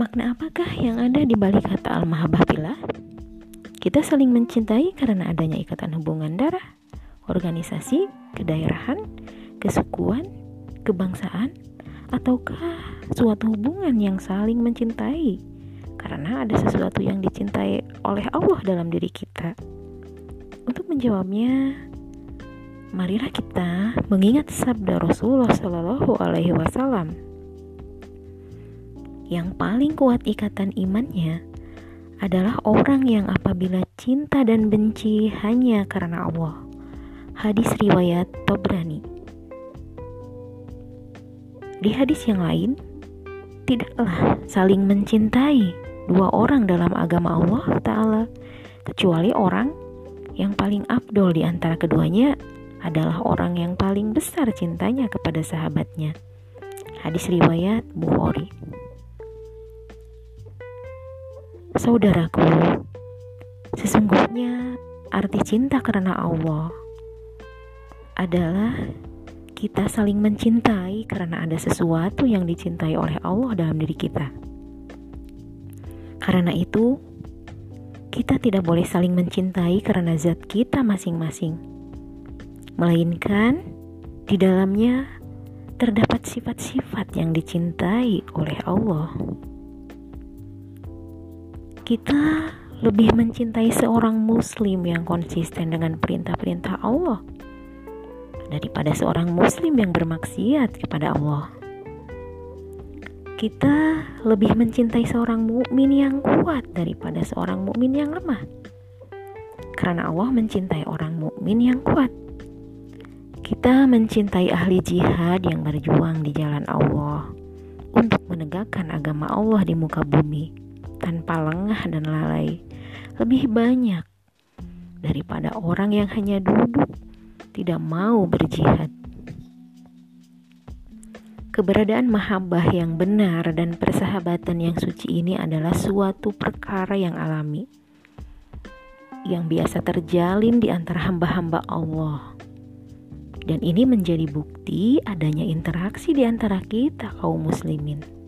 Makna apakah yang ada di balik kata al-mahabbah? Kita saling mencintai karena adanya ikatan hubungan darah, organisasi, kedaerahan, kesukuan, kebangsaan, ataukah suatu hubungan yang saling mencintai karena ada sesuatu yang dicintai oleh Allah dalam diri kita. Untuk menjawabnya, marilah kita mengingat sabda Rasulullah Shallallahu Alaihi Wasallam yang paling kuat ikatan imannya adalah orang yang apabila cinta dan benci hanya karena Allah. Hadis riwayat Tobrani. Di hadis yang lain, tidaklah saling mencintai dua orang dalam agama Allah Ta'ala, kecuali orang yang paling abdol di antara keduanya adalah orang yang paling besar cintanya kepada sahabatnya. Hadis riwayat Bukhari. Saudaraku, sesungguhnya arti cinta karena Allah adalah kita saling mencintai karena ada sesuatu yang dicintai oleh Allah dalam diri kita. Karena itu, kita tidak boleh saling mencintai karena zat kita masing-masing, melainkan di dalamnya terdapat sifat-sifat yang dicintai oleh Allah kita lebih mencintai seorang muslim yang konsisten dengan perintah-perintah Allah daripada seorang muslim yang bermaksiat kepada Allah. Kita lebih mencintai seorang mukmin yang kuat daripada seorang mukmin yang lemah. Karena Allah mencintai orang mukmin yang kuat. Kita mencintai ahli jihad yang berjuang di jalan Allah untuk menegakkan agama Allah di muka bumi tanpa lengah dan lalai lebih banyak daripada orang yang hanya duduk tidak mau berjihad. Keberadaan mahabbah yang benar dan persahabatan yang suci ini adalah suatu perkara yang alami yang biasa terjalin di antara hamba-hamba Allah. Dan ini menjadi bukti adanya interaksi di antara kita kaum muslimin.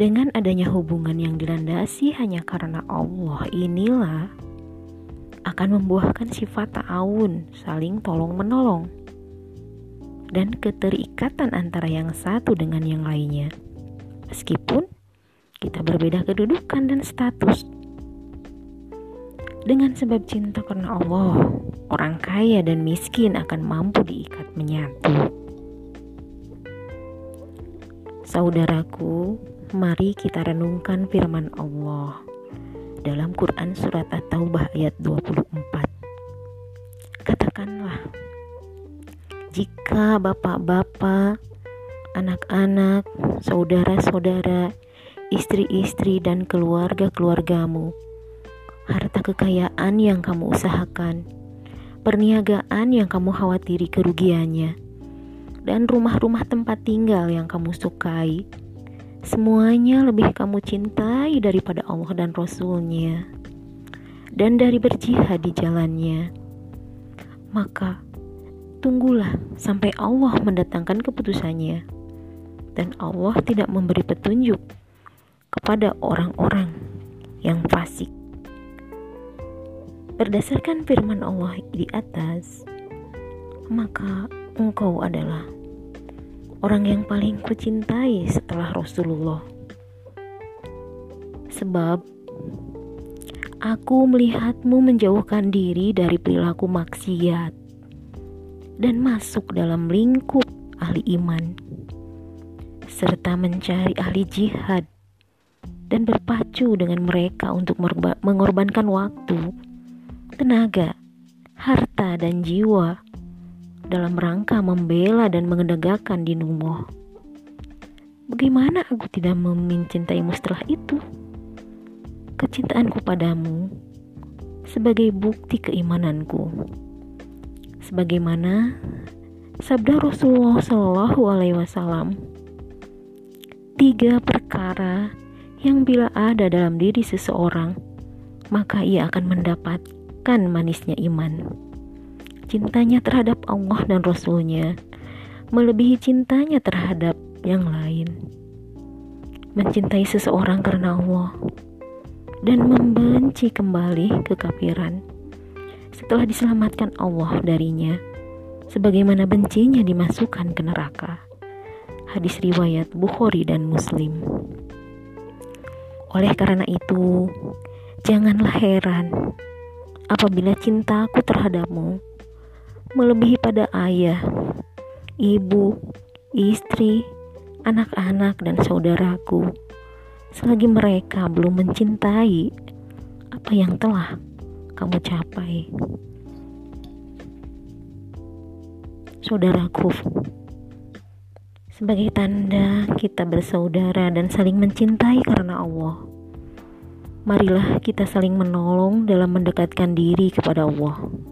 Dengan adanya hubungan yang dilandasi hanya karena Allah inilah akan membuahkan sifat ta'awun, saling tolong-menolong, dan keterikatan antara yang satu dengan yang lainnya. Meskipun kita berbeda kedudukan dan status. Dengan sebab cinta karena Allah, orang kaya dan miskin akan mampu diikat menyatu. Saudaraku, Mari kita renungkan firman Allah dalam Quran surat At-Taubah ayat 24. Katakanlah, jika bapak-bapak, anak-anak, saudara-saudara, istri-istri dan keluarga-keluargamu, harta kekayaan yang kamu usahakan, perniagaan yang kamu khawatiri kerugiannya, dan rumah-rumah tempat tinggal yang kamu sukai, Semuanya lebih kamu cintai daripada Allah dan Rasulnya dan dari berjihad di jalannya. Maka tunggulah sampai Allah mendatangkan keputusannya dan Allah tidak memberi petunjuk kepada orang-orang yang fasik. Berdasarkan firman Allah di atas, maka engkau adalah orang yang paling kucintai setelah Rasulullah. Sebab aku melihatmu menjauhkan diri dari perilaku maksiat dan masuk dalam lingkup ahli iman serta mencari ahli jihad dan berpacu dengan mereka untuk mengorbankan waktu, tenaga, harta, dan jiwa dalam rangka membela dan menegakkan dinumu. Bagaimana aku tidak mencintaimu setelah itu? Kecintaanku padamu sebagai bukti keimananku. Sebagaimana sabda Rasulullah Shallallahu Alaihi Wasallam, tiga perkara yang bila ada dalam diri seseorang, maka ia akan mendapatkan manisnya iman cintanya terhadap Allah dan Rasulnya melebihi cintanya terhadap yang lain. mencintai seseorang karena Allah dan membenci kembali kekafiran setelah diselamatkan Allah darinya sebagaimana bencinya dimasukkan ke neraka. Hadis riwayat Bukhari dan Muslim. Oleh karena itu, janganlah heran apabila cintaku terhadapmu melebihi pada ayah, ibu, istri, anak-anak, dan saudaraku, selagi mereka belum mencintai apa yang telah kamu capai. Saudaraku, sebagai tanda kita bersaudara dan saling mencintai karena Allah, marilah kita saling menolong dalam mendekatkan diri kepada Allah.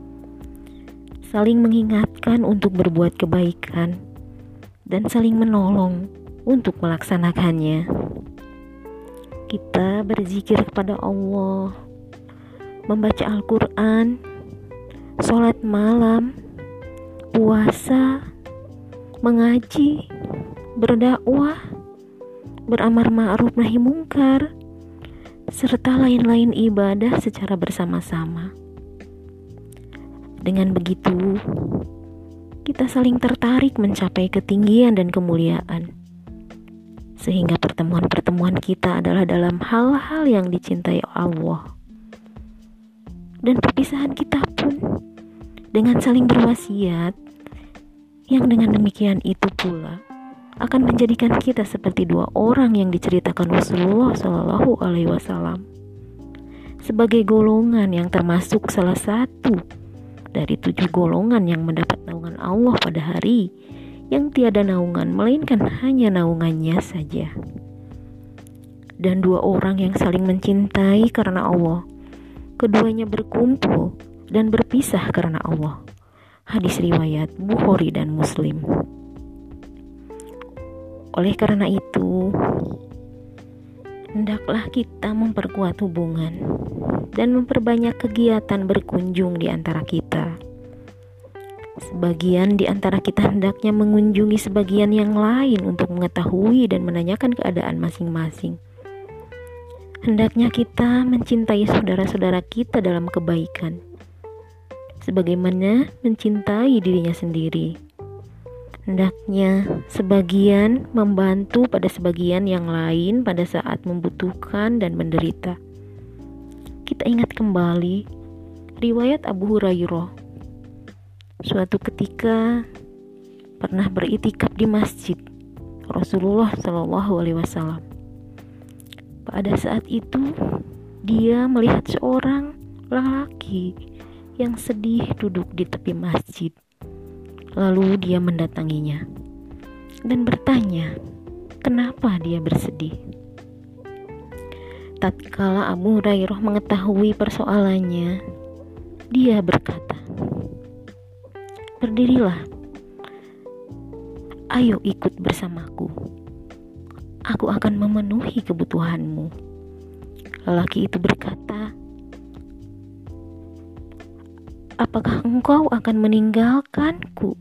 Saling mengingatkan untuk berbuat kebaikan dan saling menolong untuk melaksanakannya. Kita berzikir kepada Allah, membaca Al-Quran, sholat malam, puasa, mengaji, berdakwah, beramar ma'ruf nahi mungkar, serta lain-lain ibadah secara bersama-sama. Dengan begitu, kita saling tertarik mencapai ketinggian dan kemuliaan. Sehingga pertemuan-pertemuan kita adalah dalam hal-hal yang dicintai Allah. Dan perpisahan kita pun dengan saling berwasiat yang dengan demikian itu pula akan menjadikan kita seperti dua orang yang diceritakan Rasulullah Shallallahu Alaihi Wasallam sebagai golongan yang termasuk salah satu dari tujuh golongan yang mendapat naungan Allah pada hari yang tiada naungan melainkan hanya naungannya saja. Dan dua orang yang saling mencintai karena Allah, keduanya berkumpul dan berpisah karena Allah. Hadis riwayat Bukhari dan Muslim. Oleh karena itu, hendaklah kita memperkuat hubungan dan memperbanyak kegiatan berkunjung di antara kita. Sebagian di antara kita hendaknya mengunjungi sebagian yang lain untuk mengetahui dan menanyakan keadaan masing-masing. Hendaknya kita mencintai saudara-saudara kita dalam kebaikan, sebagaimana mencintai dirinya sendiri. Hendaknya sebagian membantu pada sebagian yang lain pada saat membutuhkan dan menderita kita ingat kembali riwayat Abu Hurairah. Suatu ketika pernah beritikaf di masjid Rasulullah Shallallahu Alaihi Wasallam. Pada saat itu dia melihat seorang lelaki yang sedih duduk di tepi masjid. Lalu dia mendatanginya dan bertanya, "Kenapa dia bersedih?" Tatkala Abu Hurairah mengetahui persoalannya, dia berkata, "Berdirilah, ayo ikut bersamaku. Aku akan memenuhi kebutuhanmu." Lelaki itu berkata, "Apakah engkau akan meninggalkanku?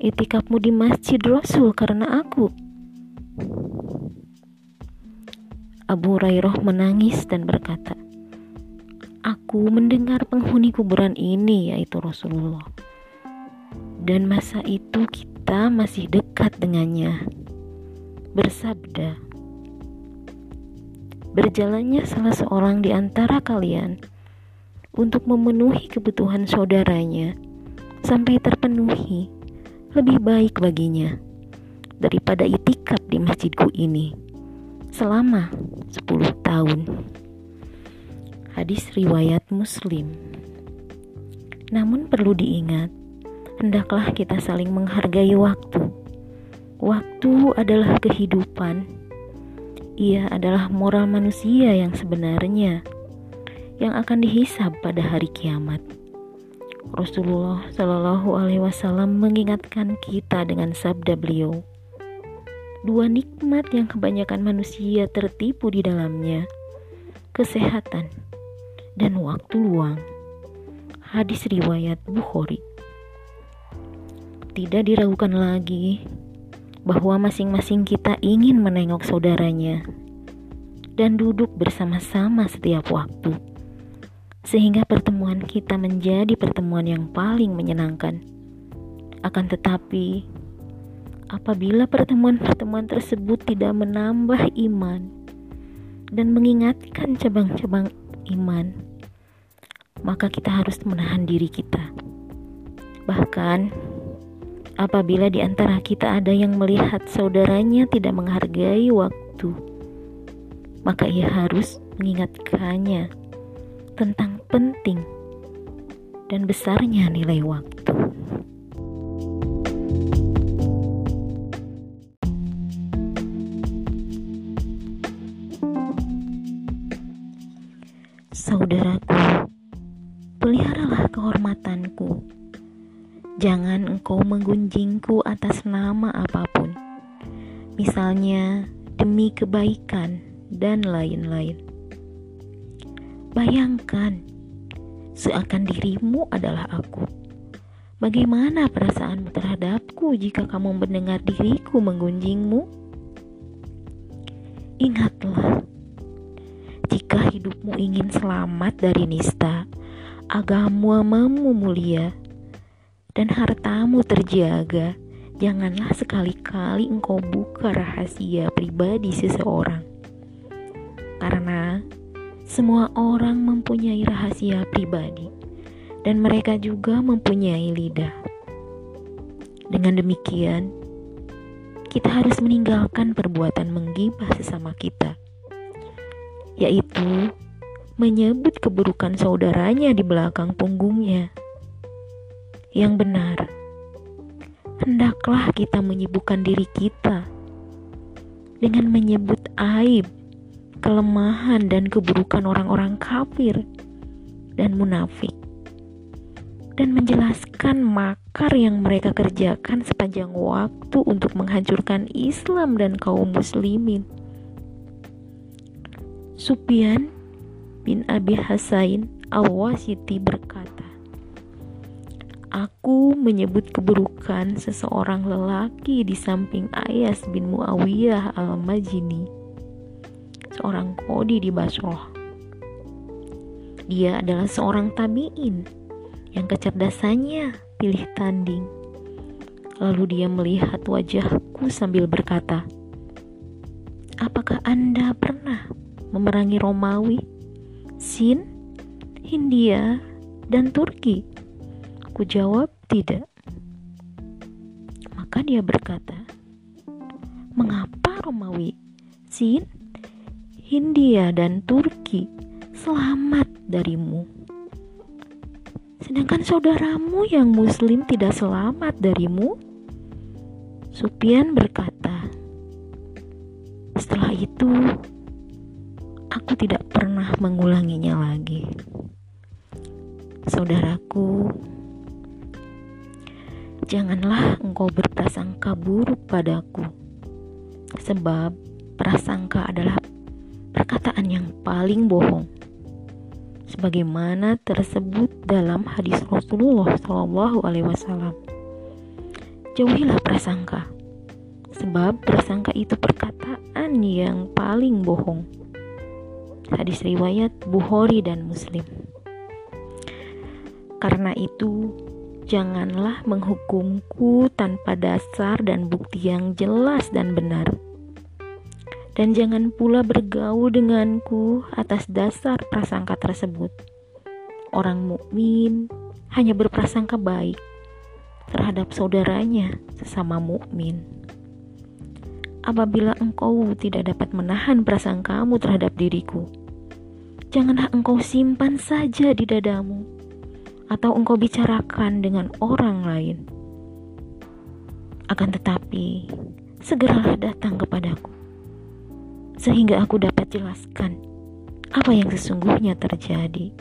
Itikafmu di masjid Rasul karena aku." Abu Hurairah menangis dan berkata, Aku mendengar penghuni kuburan ini yaitu Rasulullah. Dan masa itu kita masih dekat dengannya. Bersabda, Berjalannya salah seorang di antara kalian untuk memenuhi kebutuhan saudaranya sampai terpenuhi lebih baik baginya daripada itikaf di masjidku ini selama 10 tahun. Hadis riwayat Muslim. Namun perlu diingat, hendaklah kita saling menghargai waktu. Waktu adalah kehidupan. Ia adalah moral manusia yang sebenarnya yang akan dihisap pada hari kiamat. Rasulullah Shallallahu Alaihi Wasallam mengingatkan kita dengan sabda beliau, dua nikmat yang kebanyakan manusia tertipu di dalamnya: kesehatan dan waktu luang. Hadis riwayat Bukhari. Tidak diragukan lagi bahwa masing-masing kita ingin menengok saudaranya dan duduk bersama-sama setiap waktu, sehingga pertemuan kita menjadi pertemuan yang paling menyenangkan. Akan tetapi, apabila pertemuan-pertemuan tersebut tidak menambah iman dan mengingatkan cabang-cabang iman, maka kita harus menahan diri kita. Bahkan, apabila di antara kita ada yang melihat saudaranya tidak menghargai waktu, maka ia harus mengingatkannya tentang penting dan besarnya nilai waktu. Engkau menggunjingku atas nama apa pun, misalnya demi kebaikan dan lain-lain. Bayangkan, seakan dirimu adalah aku. Bagaimana perasaanmu terhadapku jika kamu mendengar diriku menggunjingmu? Ingatlah, jika hidupmu ingin selamat dari nista, agamamu mulia, dan hartamu terjaga, janganlah sekali-kali engkau buka rahasia pribadi seseorang. Karena semua orang mempunyai rahasia pribadi dan mereka juga mempunyai lidah. Dengan demikian, kita harus meninggalkan perbuatan menggibah sesama kita, yaitu menyebut keburukan saudaranya di belakang punggungnya yang benar. Hendaklah kita menyibukkan diri kita dengan menyebut aib, kelemahan, dan keburukan orang-orang kafir dan munafik, dan menjelaskan makar yang mereka kerjakan sepanjang waktu untuk menghancurkan Islam dan kaum Muslimin. Supian bin Abi Hasain Al-Wasiti berkata, Aku menyebut keburukan seseorang lelaki di samping Ayas bin Muawiyah al-Majini, seorang kodi di Basroh. Dia adalah seorang tabi'in yang kecerdasannya pilih tanding. Lalu dia melihat wajahku sambil berkata, Apakah Anda pernah memerangi Romawi, Sin, Hindia, dan Turki? Aku jawab, tidak. Maka dia berkata, Mengapa Romawi, Sin, Hindia, dan Turki selamat darimu? Sedangkan saudaramu yang muslim tidak selamat darimu? Supian berkata, setelah itu aku tidak pernah mengulanginya lagi. Saudaraku, Janganlah engkau berprasangka buruk padaku, sebab prasangka adalah perkataan yang paling bohong. Sebagaimana tersebut dalam hadis Rasulullah Shallallahu Alaihi Wasallam. Jauhilah prasangka, sebab prasangka itu perkataan yang paling bohong. Hadis riwayat Bukhari dan Muslim. Karena itu, Janganlah menghukumku tanpa dasar dan bukti yang jelas dan benar. Dan jangan pula bergaul denganku atas dasar prasangka tersebut. Orang mukmin hanya berprasangka baik terhadap saudaranya sesama mukmin. Apabila engkau tidak dapat menahan prasangkamu terhadap diriku, janganlah engkau simpan saja di dadamu atau engkau bicarakan dengan orang lain. Akan tetapi, segeralah datang kepadaku, sehingga aku dapat jelaskan apa yang sesungguhnya terjadi.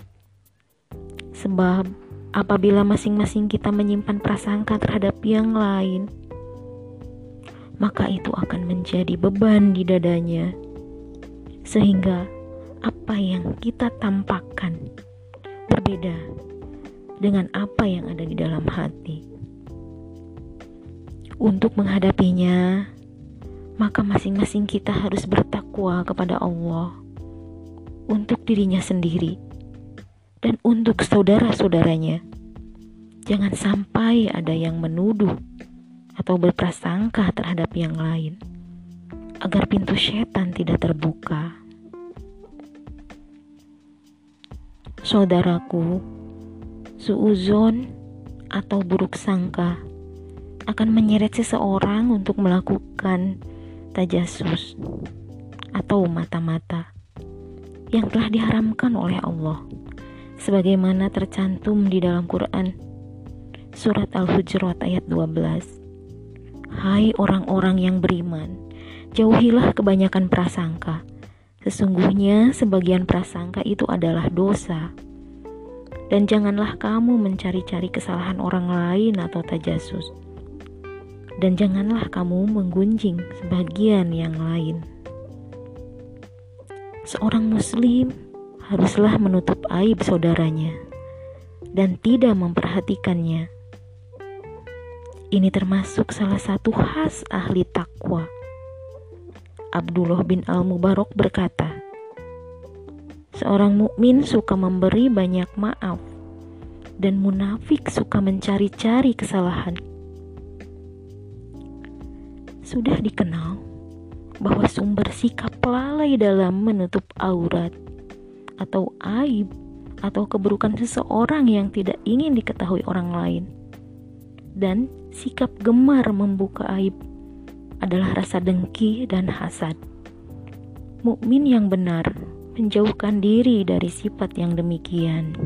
Sebab, apabila masing-masing kita menyimpan prasangka terhadap yang lain, maka itu akan menjadi beban di dadanya, sehingga apa yang kita tampakkan berbeda dengan apa yang ada di dalam hati. Untuk menghadapinya, maka masing-masing kita harus bertakwa kepada Allah untuk dirinya sendiri dan untuk saudara-saudaranya. Jangan sampai ada yang menuduh atau berprasangka terhadap yang lain, agar pintu setan tidak terbuka. Saudaraku, suuzon atau buruk sangka akan menyeret seseorang untuk melakukan tajasus atau mata-mata yang telah diharamkan oleh Allah sebagaimana tercantum di dalam Quran surat Al-Hujurat ayat 12 Hai orang-orang yang beriman jauhilah kebanyakan prasangka. Sesungguhnya sebagian prasangka itu adalah dosa dan janganlah kamu mencari-cari kesalahan orang lain atau tajasus. Dan janganlah kamu menggunjing sebagian yang lain. Seorang muslim haruslah menutup aib saudaranya dan tidak memperhatikannya. Ini termasuk salah satu khas ahli takwa. Abdullah bin Al-Mubarak berkata, Seorang mukmin suka memberi banyak maaf dan munafik suka mencari-cari kesalahan. Sudah dikenal bahwa sumber sikap lalai dalam menutup aurat atau aib atau keburukan seseorang yang tidak ingin diketahui orang lain dan sikap gemar membuka aib adalah rasa dengki dan hasad. Mukmin yang benar menjauhkan diri dari sifat yang demikian.